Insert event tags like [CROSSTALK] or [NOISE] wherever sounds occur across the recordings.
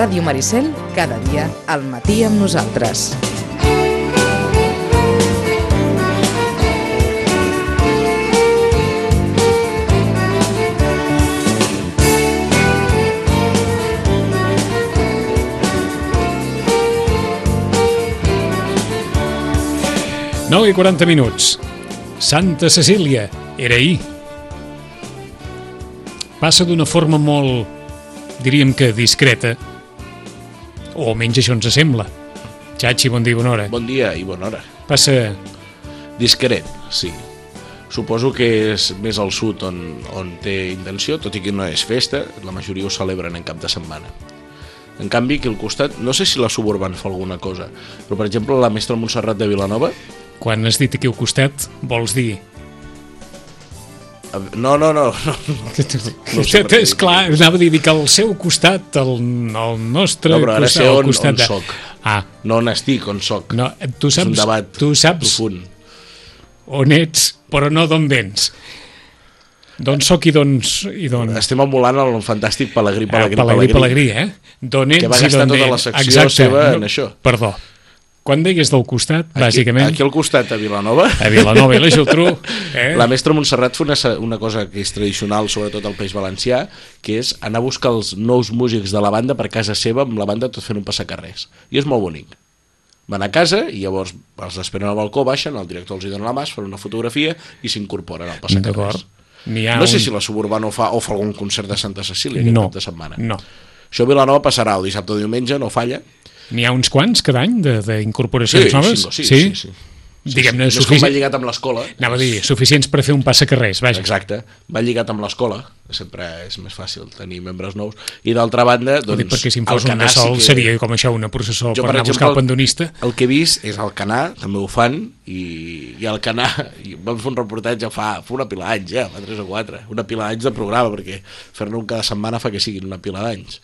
Ràdio Maricel, cada dia, al matí amb nosaltres. Nou i 40 minuts. Santa Cecília, era ahir. Passa d'una forma molt, diríem que discreta, o almenys això ens sembla. Xachi, bon dia, bona hora. Bon dia i bona hora. Passa... Discret, sí. Suposo que és més al sud on, on té intenció, tot i que no és festa, la majoria ho celebren en cap de setmana. En canvi, aquí al costat, no sé si la suburban fa alguna cosa, però per exemple la mestra Montserrat de Vilanova... Quan has dit aquí al costat, vols dir... No, no, no. no, no sé és clar, anava a dir que al seu costat, el, el nostre no, però ara costat, sé on, costat on de... soc. Ah. No on estic, on soc. No, tu saps, és un debat tu saps profund. on ets, però no d'on vens. D'on soc i d'on... I d'on... Estem emulant el fantàstic Pelegrí, Pelegrí, Ah, Pelegrí, Pelegrí, eh? D'on ets Que va i gastar d'on tota vens. la secció Exacte. seva en això. Perdó. Quan digues del costat, Aquí, bàsicament... Aquí al costat, a Vilanova. A Vilanova i la Geltrú. [LAUGHS] Eh? La mestra Montserrat fa una, una cosa que és tradicional, sobretot al País Valencià, que és anar a buscar els nous músics de la banda per casa seva, amb la banda tot fent un passacarrers. I és molt bonic. Van a casa i llavors els esperen al balcó, baixen, el director els hi dona la mà, fan una fotografia i s'incorporen al passacarrers. ha No sé un... si la Suburbana ho fa o fa algun concert de Santa Cecília aquest No, cap de setmana. no. Això a Vilanova passarà el dissabte o diumenge, no falla. N'hi ha uns quants cada any d'incorporacions noves? sí, sí, sí, sí. Diguem-ne, sí, sí. No és com sufici- va lligat amb l'escola. Anava a dir, suficients per fer un passacarrers, vaja. Exacte, va lligat amb l'escola, sempre és més fàcil tenir membres nous, i d'altra banda, doncs... perquè si em fos un de sol sí que... seria com això, una processó Jo, per anar a buscar el pandonista. El que he vist és el Canà, també ho fan, i, i el Canà, i vam fer un reportatge fa, fa una pila d'anys, ja, fa 3 o 4, una pila d'anys de programa, perquè fer-ne un cada setmana fa que siguin una pila d'anys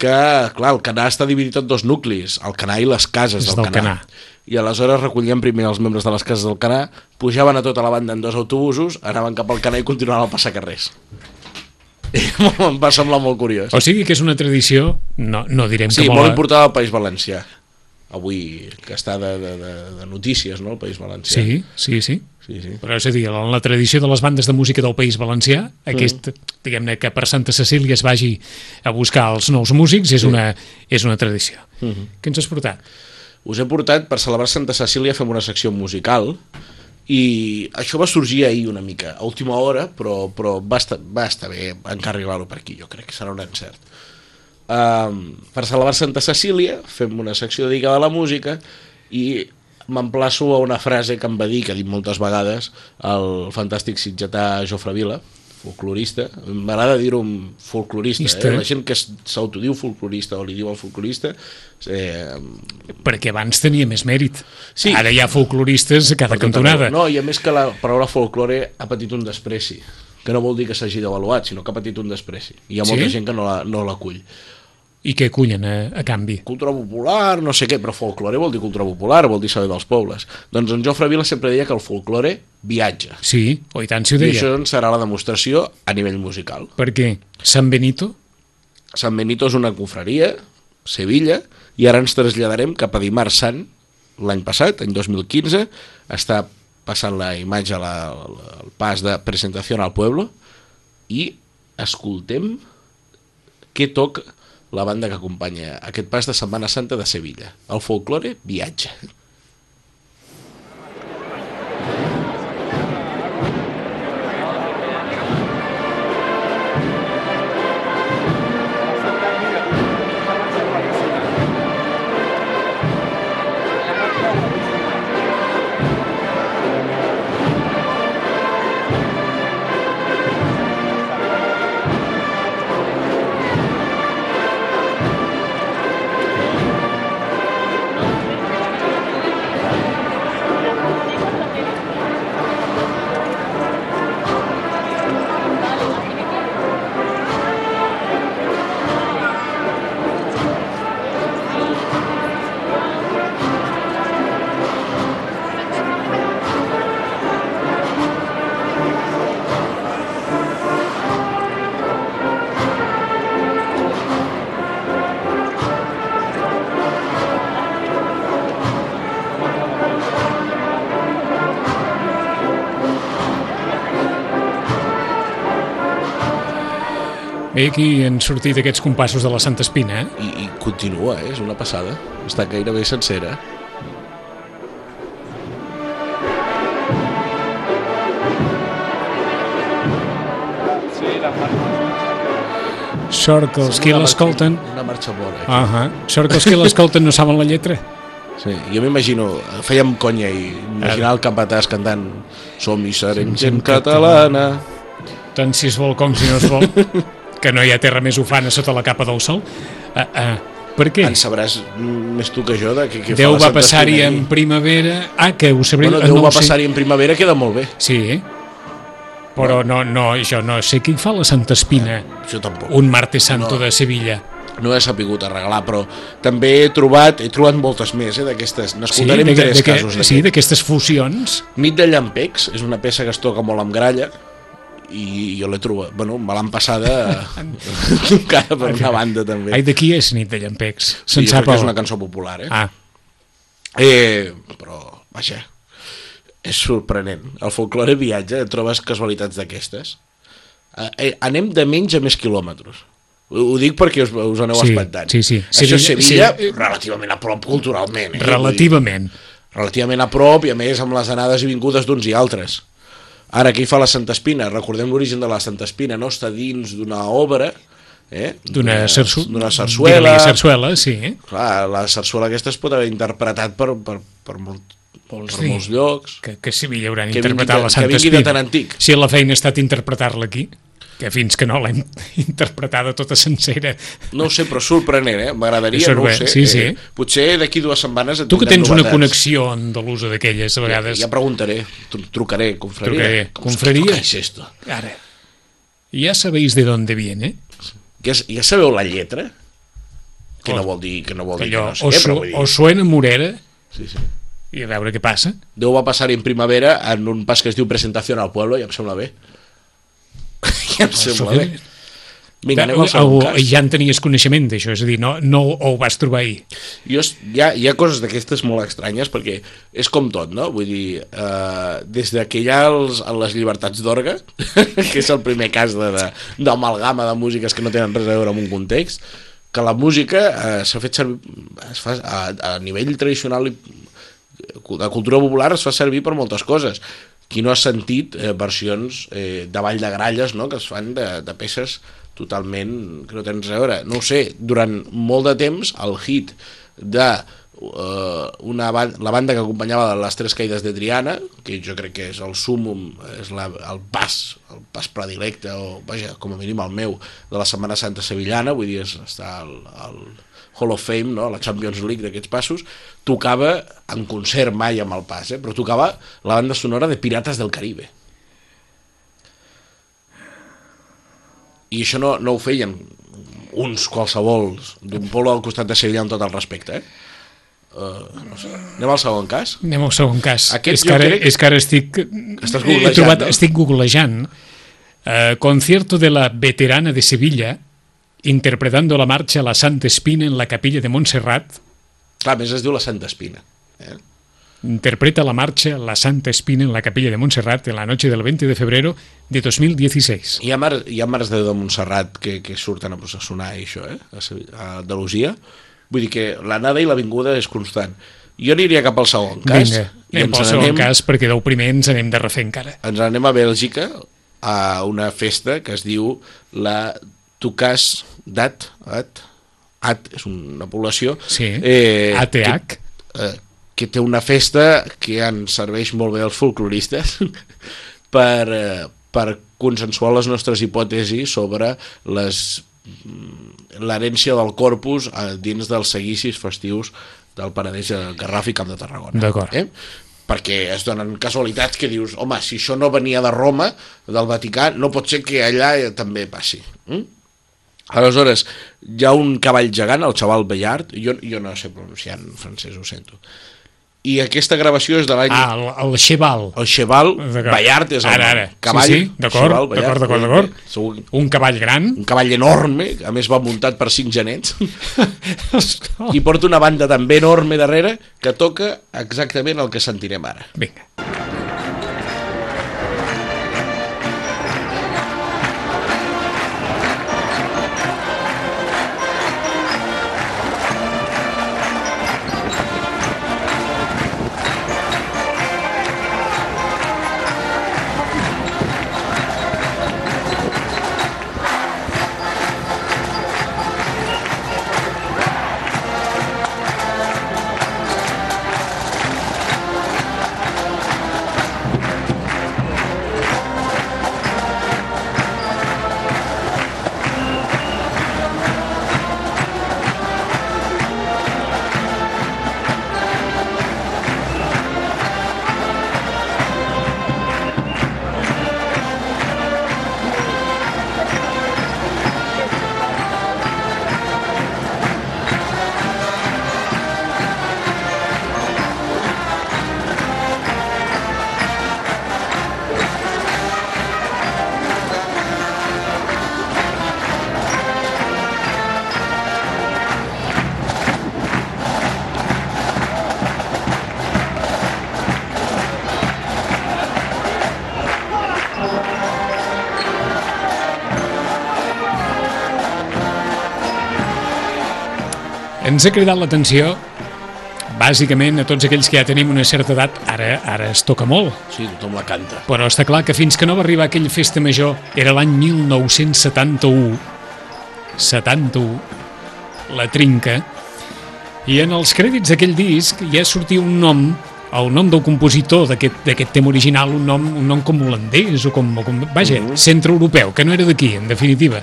que, clar, el Canà està dividit en dos nuclis, el Canà i les cases del, del Canà. Canà. I aleshores recollien primer els membres de les cases del Canà, pujaven a tota la banda en dos autobusos, anaven cap al Canà i continuaven al passacarrers. I [LAUGHS] em va semblar molt curiós. O sigui que és una tradició, no, no direm Sí, que molt important al País Valencià. Avui, que està de, de, de, de notícies, no?, el País Valencià. Sí, sí, sí. Sí, sí. Però és a dir, en la tradició de les bandes de música del País Valencià, aquest, diguem-ne, que per Santa Cecília es vagi a buscar els nous músics, és, una, és una tradició. Què ens has portat? Us he portat, per celebrar Santa Cecília, fem una secció musical, i això va sorgir ahir una mica, a última hora, però, però va, estar, va estar bé encarrilar-ho per aquí, jo crec que serà un encert. Um, per celebrar Santa Cecília fem una secció dedicada a la música i m'emplaço a una frase que em va dir, que ha dit moltes vegades, el fantàstic sitgetà Jofre Vila, folclorista, m'agrada dir-ho un folclorista, Ista. eh? la gent que s'autodiu folclorista o li diu el folclorista, eh, Perquè abans tenia més mèrit. Sí. Ara hi ha folcloristes a cada Per tot cantonada. No, i a més que la paraula folklore ha patit un despreci, que no vol dir que s'hagi devaluat, sinó que ha patit un despreci. Hi ha molta Sí? gent que no la, no l'acull. I què cullen a, a canvi? Cultura popular, no sé què, però folklore vol dir cultura popular, vol dir saber dels pobles. Doncs en Jofre Vila sempre deia que el folklore viatja. Sí, o i tant si ho I deia. això en serà la demostració a nivell musical. Perquè San Benito, Sant Benito és una confraria, Sevilla, i ara ens traslladarem cap a Dimarts Sant, l'any passat, any 2015, està passant la imatge, la, la, el pas de presentació al pueblo, i escoltem què toca la banda que acompanya aquest pas de Setmana Santa de Sevilla. El folklore viatja. Bé, aquí han sortit aquests compassos de la Santa Espina, eh? I, i continua, eh? és una passada. Està gairebé sencera. Sort que els qui l'escolten... Una marxa bona. Eh? Ah -huh. Sort que els qui l'escolten no saben la lletra. Sí, jo m'imagino, fèiem conya i imaginar el capatàs cantant Som i serem gent catalana. Tant si es vol com si no es vol. [LAUGHS] que no hi ha terra més ufana sota la capa del sol. Uh, uh, per què? En sabràs més tu que jo de què, què Déu fa va passar-hi en primavera... Ah, que ho sabré... Bueno, ah, Déu no va passar-hi en primavera queda molt bé. Sí, eh? Però no, no, jo no sé qui fa la Santa Espina, Jo tampoc. un martes santo No. de Sevilla. No he sapigut arreglar, però també he trobat, he trobat moltes més eh, d'aquestes. Sí, N'escoltarem de, tres de, que, casos sí, d'aquest. d'aquestes fusions. Nit de llampecs és una peça que es toca molt amb gralla i jo l'he trobat, bueno, me l'han passada [LAUGHS] encara per una banda també. Ai, de qui és Nit de Llampecs? sí, Se'n jo sap és una cançó popular, eh? Ah, eh però, vaja, és sorprenent. El folklore viatja, trobes casualitats d'aquestes. Eh, eh, anem de menys a més quilòmetres. Ho, dic perquè us, us aneu Sí, espantant. sí, sí. Això és Sevilla- sí. relativament a prop culturalment. Eh? relativament. Relativament a prop i a més amb les anades i vingudes d'uns i altres. Ara, aquí fa la Santa Espina. Recordem l'origen de la Santa Espina, no? Està dins d'una obra, eh? D'una sarsu... sarsuela. sarsuela, sí. eh? Clar, la sarsuela aquesta es pot haver interpretat per, per, per, molt, Vols per dir molts llocs. Que, que Sevilla hauran Que interpretat vingui la Santa que vingui de Espina. tan antic. Si la feina ha estat interpretar-la aquí, que fins que no l'hem interpretada tota sencera. No ho sé, però sorprenent, eh? M'agradaria, És no ho sé. sí, sí. Eh, potser d'aquí dues setmanes et Tu que tens una novetats. connexió andalusa d'aquelles a vegades... Ja preguntaré, tru- trucaré, confraria. Trucaré, Com confraria. ¿Qué es esto? Ara, ja sabéis de dónde viene. Ja, ja sabeu la lletra? Que Oh. no vol dir que no vol Que dir que allò, no sé o, què, su, però dir... o suena Morera Sí, sí. i a veure què passa. Déu va passar en primavera en un pas que es diu Presentació al Pueblo, ja em sembla bé. Em sembla bé. Vinga, anem al segon o, cas. ja en tenies coneixement d'això, és a dir, no, no ho vas trobar ahir. Jo, hi, ha, hi ha coses d'aquestes molt estranyes perquè és com tot, no? Vull dir, eh, des de que hi ha els, les llibertats d'orga, [LAUGHS] que és el primer cas de- de- d'amalgama de, de músiques que no tenen res a veure amb un context, que la música eh, s'ha fet servir, es fa, a, a nivell tradicional i de cultura popular es fa servir per moltes coses. Qui no ha sentit eh, versions eh, de Vall de Gralles no? que es fan de, de peces totalment que no tenen res a veure. No ho sé, durant molt de temps el hit de uh, una ban la banda que acompanyava les tres caïdes de Triana, que jo crec que és el súmum, és la, el pas, el pas predilecte, o vaja, com a mínim el meu, de la Setmana Santa Sevillana, vull dir, està al, al Hall of Fame, no? la Champions League d'aquests passos, tocava en concert mai amb el pas, eh? però tocava la banda sonora de Pirates del Caribe. I això no, no ho feien uns qualsevols d'un polo al costat de Sevilla amb tot el respecte, eh? Uh, no sé. Anem al segon cas? Anem al segon cas. Aquest és, que ara, crec- és que ara estic... Estàs he googlejant, trobat, no? Estic googlejant. Uh, concierto de la veterana de Sevilla interpretando la marcha La Santa Espina en la capilla de Montserrat Clar, més es diu la Santa Espina. Eh? interpreta la marcha La Santa Espina en la capilla de Montserrat en la noche del 20 de febrero de 2016. Hi ha, mar, hi ha mares de de Montserrat que, que surten a processionar això, eh? a, Andalusia. Vull dir que l'anada i la vinguda és constant. Jo aniria cap al segon cas. Vinga, anem pel segon n'anem- cas perquè del primer ens anem de refer encara. ens anem a Bèlgica a una festa que es diu la Tucàs d'At. At, At és una població Sí, eh, ATH. que, eh, que té una festa que ens serveix molt bé als folcloristes [LAUGHS] per, eh, per consensuar les nostres hipòtesis sobre les mm, l'herència del corpus eh, dins dels seguicis festius del Paradís de Garraf i Camp de Tarragona. D'acord. Eh? perquè es donen casualitats que dius, home, si això no venia de Roma, del Vaticà, no pot ser que allà eh, també passi. Mm? Aleshores, hi ha un cavall gegant, el xaval Bellart, jo, jo no sé pronunciar en francès, ho sento. I aquesta gravació és de l'any... Ah, el, el Cheval. El Cheval. Ballart és el Ara, ara. Cavall, sí, sí, d'acord, d'acord, d'acord, d'acord. segur- Un cavall gran. Un cavall enorme, a més va muntat per cinc genets, [LAUGHS] i porta una banda també enorme darrere que toca exactament el que sentirem ara. Vinga. Ens ha cridat l'atenció bàsicament a tots aquells que ja tenim una certa edat, ara, ara es toca molt, Sí, tothom la canta. però està clar que fins que no va arribar aquella festa major, era l'any 1971, 71, la trinca, i en els crèdits d'aquell disc ja sortia un nom, el nom del compositor d'aquest tema original, un nom, un nom com holandès o com, o com vaja, Mhm. centroeuropeu, que no era d'aquí, en definitiva.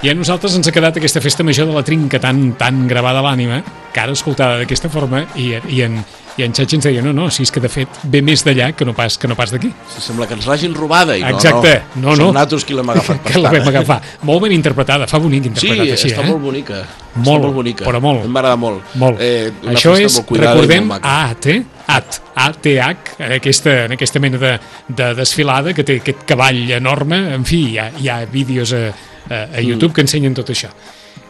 I a nosaltres ens ha quedat aquesta festa major de la trinca tan, tan gravada a l'ànima, que ara escoltada d'aquesta forma, i, i, en, i en Xachi ens deia, no, no, si és que de fet ve més d'allà que no pas, que no pas d'aquí. Si sembla que ens l'hagin robada. I no, Exacte, no, no. Som nosaltres qui l'hem agafat [LAUGHS] que la vam agafar. Molt ben interpretada, fa bonic Sí, interpretat així, està eh? molt bonica. Molt, està molt bonica. però molt. Em va agradar molt. Molt. Eh, una Això és, molt recordem, maca. AT, AT, ATH, en aquesta, en aquesta mena de, de desfilada que té aquest cavall enorme. En fi, hi ha, hi ha vídeos a, a, a YouTube que ensenyen tot això.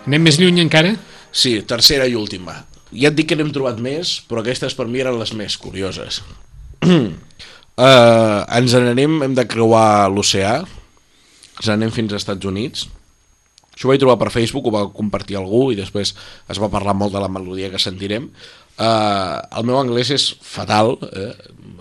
Anem més lluny encara? Sí, tercera i última. Ja et dic que n'hem trobat més, però aquestes per mi eren les més curioses. uh, [CLEARS THROAT] ens n'anem, hem de creuar l'oceà, ens n'anem fins als Estats Units. Això ho vaig trobar per Facebook, ho va compartir algú i després es va parlar molt de la melodia que sentirem. Uh, el meu anglès és fatal, eh?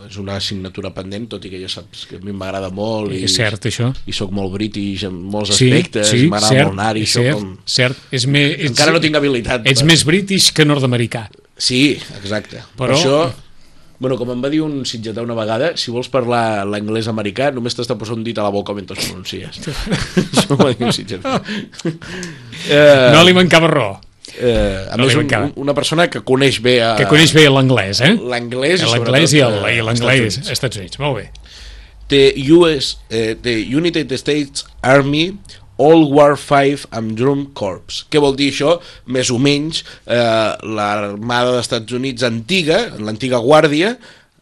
És una assignatura pendent, tot i que ja saps que a mi m'agrada molt i, És cert, això. i sóc molt british en molts Sí, aspectes, sí, m'agrada molt anar-hi, això cert, com... cert. És me, ets, Encara no tinc habilitat. Ets per- més british que nord-americà. Sí, exacte. Però- Per això, bueno, com em va dir un sitgetà una vegada, si vols parlar l'anglès americà, només t'has de posar un dit a la boca mentre es pronuncies. [LAUGHS] això m'ho va dir un sitgetà. eh, No li mancava raó. Eh, a no més, un, una persona que coneix bé a, Que coneix bé l'anglès, eh? l'anglès i L'anglès i eh, l'anglès Estats als. Estats Units. Molt bé. The US, eh, the United States Army All War 5 amb Drum Corps. Què vol dir això? Més o menys eh, l'armada dels Estats Units antiga, l'antiga guàrdia,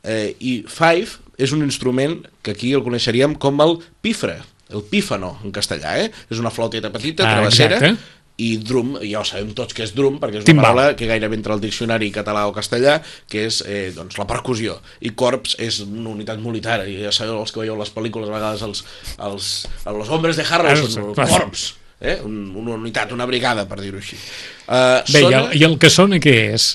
eh, i 5 és un instrument que aquí el coneixeríem com el pifre, el pífano en castellà, eh? És una flauteta petita, Ah, travessera, exacte. I drum, ja ho sabem tots que és drum, perquè és una Timbal. paraula que gairebé entra al diccionari català o castellà, que és eh, doncs, la percussió. I corps és una unitat militar, i ja sabeu els que veieu les pel·lícules, a vegades els, els, els hombres de Harrelson, Ah, corps, eh? Un, una unitat, una brigada, per dir-ho així. Uh, Bé, i el, i el que sona què és?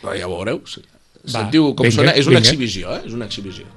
Però ja ho veureu. Va, Sentiu com vinga, sona? És una vinga. exhibició, eh? És una exhibició.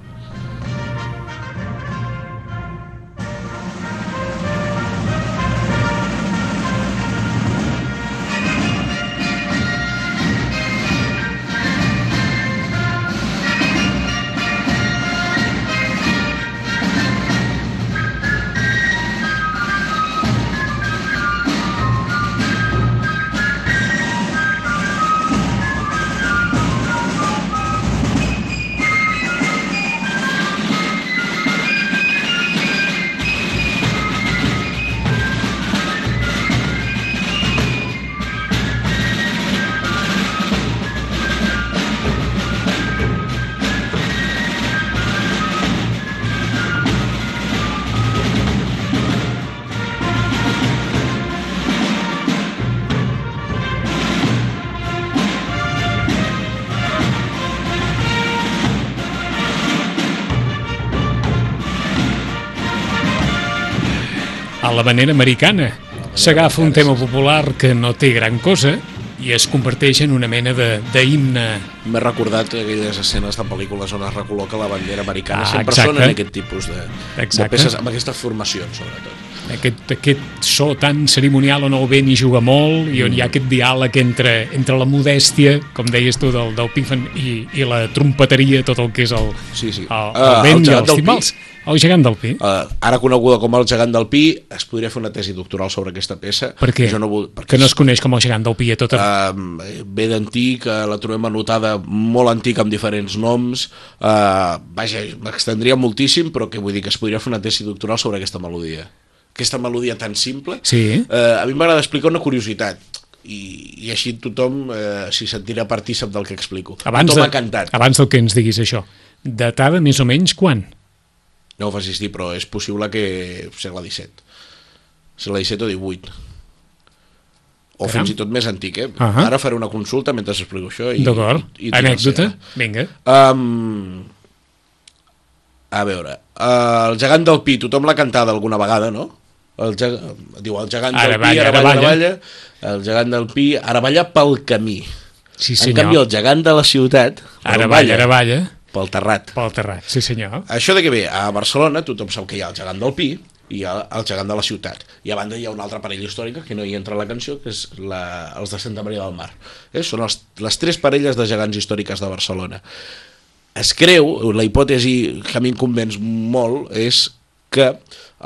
A la manera americana. S'agafa un tema popular que no té gran cosa i es converteix en una mena d'himne. M'he recordat aquelles escenes de pel·lícules on es recol·loca la bandera americana. Ah, Sempre exacte. sonen aquest tipus de, de peces, amb aquestes formacions, sobretot. Aquest, aquest so tan cerimonial on el vent hi juga molt i on hi ha aquest diàleg entre, entre la modèstia, com deies tu, del, del pífan i, i la trompeteria, tot el que és el, Sí, sí. el, el Ah, el vent i gegant els del pi. El gegant del pi. Uh, ara coneguda com el gegant del Pi, es podria fer una tesi doctoral sobre aquesta peça. Per què? Jo no vull, perquè Que no es coneix com el gegant del pi a tota... Uh, ve d'antic, uh, la trobem anotada molt antic amb diferents noms uh, vaja, m'extendria moltíssim però que vull dir que es podria fer una tesi doctoral sobre aquesta melodia aquesta melodia tan simple Sí. uh, a mi m'agrada explicar una curiositat i, i així tothom uh, s'hi sentirà partícip del que explico Abans, tothom de, ha cantat, abans del que ens diguis això. Datada més o menys quan? No ho facis dir però és possible que segle XVII segle XVII o XVIII o Caram. fins i tot més antic, eh? Ahà. Ara faré una consulta mentre explico això. i- D'acord. Anècdota? Vinga. Um, a veure, uh, el gegant del Pi, tothom l'ha cantada alguna vegada, no? el, geg... diu el gegant Ara del balla, Pi, ara ara balla, balla. balla, el gegant del Pi, ara balla pel camí. Sí, en senyor. canvi, el gegant de la ciutat, Ara balla, ara balla, pel terrat. pel terrat, sí senyor. Això de què ve? A Barcelona tothom sap que hi ha el gegant del Pi i el gegant de la ciutat. I a banda hi ha una altra parella històrica que no hi entra la cançó, que és la, els de Santa Maria del Mar. Eh? Són els, les tres parelles de gegants històriques de Barcelona. Es creu, la hipòtesi que a mi em convenç molt és que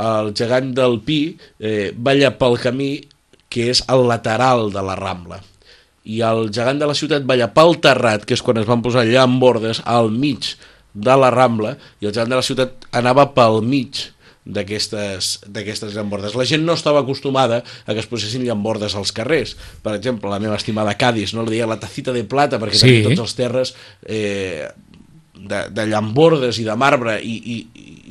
el gegant del Pi eh, balla pel camí que és el lateral de la Rambla i el gegant de la ciutat balla pel terrat, que és quan es van posar llambordes al mig de la Rambla, i el gegant de la ciutat anava pel mig d'aquestes llambordes. La gent no estava acostumada a que es posessin llambordes als carrers. Per exemple, la meva estimada Cádiz no li deia la tacita de plata perquè Sí. tots els terres eh, de, de llambordes i de marbre i, i,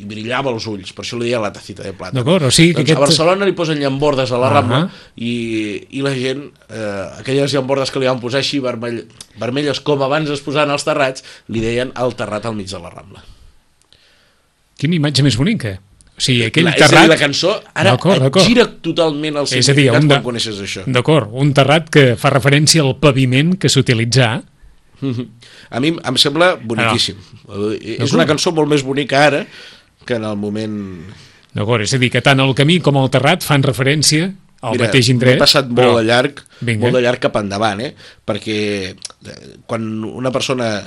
i brillava els ulls, per això li deia la tacita de plata. D'acord, o sigui que doncs aquest- A Barcelona li posen llambordes a la Ah. Rambla i, i la gent, eh, aquelles llambordes que li van posar així vermell, vermelles com abans es posaven als terrats, li deien el terrat al mig de la Rambla. Quina imatge més bonica. O sigui, aquell la, és a dir, terrat... la cançó ara gira totalment el És a dir, significat un de- quan coneixes això. D'acord, un terrat que fa referència al paviment que s'utilitzà. A mi em sembla boniquíssim. Ah. És una cançó molt més bonica ara que en el moment... D'acord, és a dir, que tant el camí com el terrat fan referència al mateix indret. m'he passat molt però- de llarg, Vinga. molt de llarg cap endavant, eh? perquè eh, quan una persona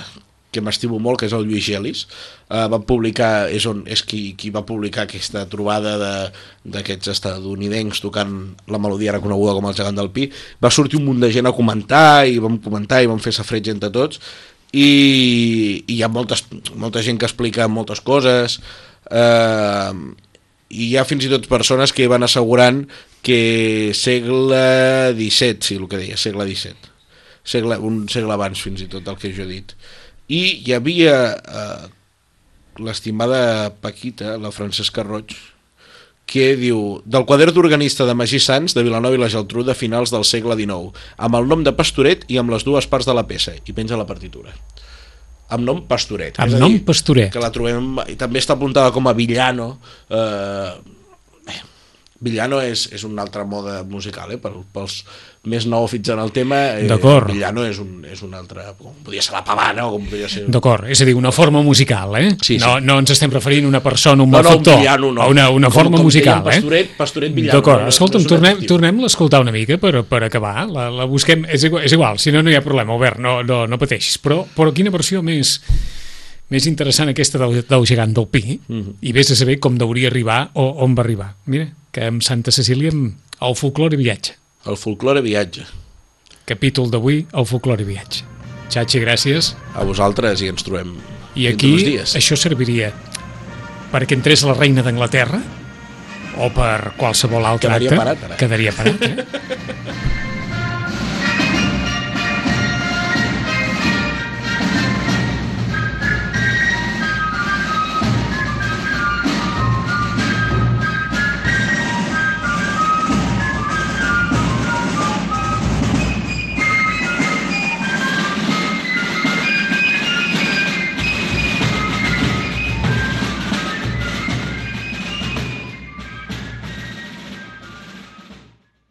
que m'estimo molt, que és el Lluís Gelis, eh, va publicar, és, on, és qui, qui va publicar aquesta trobada d'aquests estadounidencs tocant la melodia reconeguda com el gegant del Pi, va sortir un munt de gent a comentar, i vam comentar i vam fer safreig entre tots, i, i hi ha moltes, molta gent que explica moltes coses, eh, i hi ha fins i tot persones que van assegurant que segle XVII, sí, el que deia, segle XVII. Segle, un segle abans, fins i tot, del que jo he dit. I hi havia eh, l'estimada Paquita, la Francesca Roig, que diu del quadern d'organista de Magí Sants de Vilanova i la Geltrú de finals del segle XIX, amb el nom de Pastoret i amb les dues parts de la peça, i penja la partitura. Amb nom Pastoret. Amb nom dir, Pastoret. Que la trobem, i també està apuntada com a Villano, eh, Villano és, és una altra moda musical, eh? Per, pels més neòfits en el tema, eh. Villano és un, és un altre, com podria ser la pavana o com podria ser... D'acord, és a dir, una forma musical, eh? Sí, sí. No, no ens estem referint a una persona, un No, no, un malfactor, villano, no. a una, una Com- forma com musical, deien Pastoret, eh? Pastoret, villano, D'acord, no, no, escolta'm, no és un tornem, tornem-la a escoltar una mica per, per acabar, la, la busquem, és igual, és igual, si no, no hi ha problema, Albert, no, no, no pateixis, però, però quina versió més, més interessant aquesta del, del gegant del Pi, Mhm. i vés a saber com deuria arribar o on va arribar. Mira, que amb Santa Cecília, el folklore viatge. El folklore viatge. Capítol d'avui, el folklore viatge. Xachi, gràcies. A vosaltres i ens trobem I aquí això serviria perquè entrés la reina d'Anglaterra o per qualsevol altre Quedaria acte. parat, ara. Quedaria parat, eh? [LAUGHS]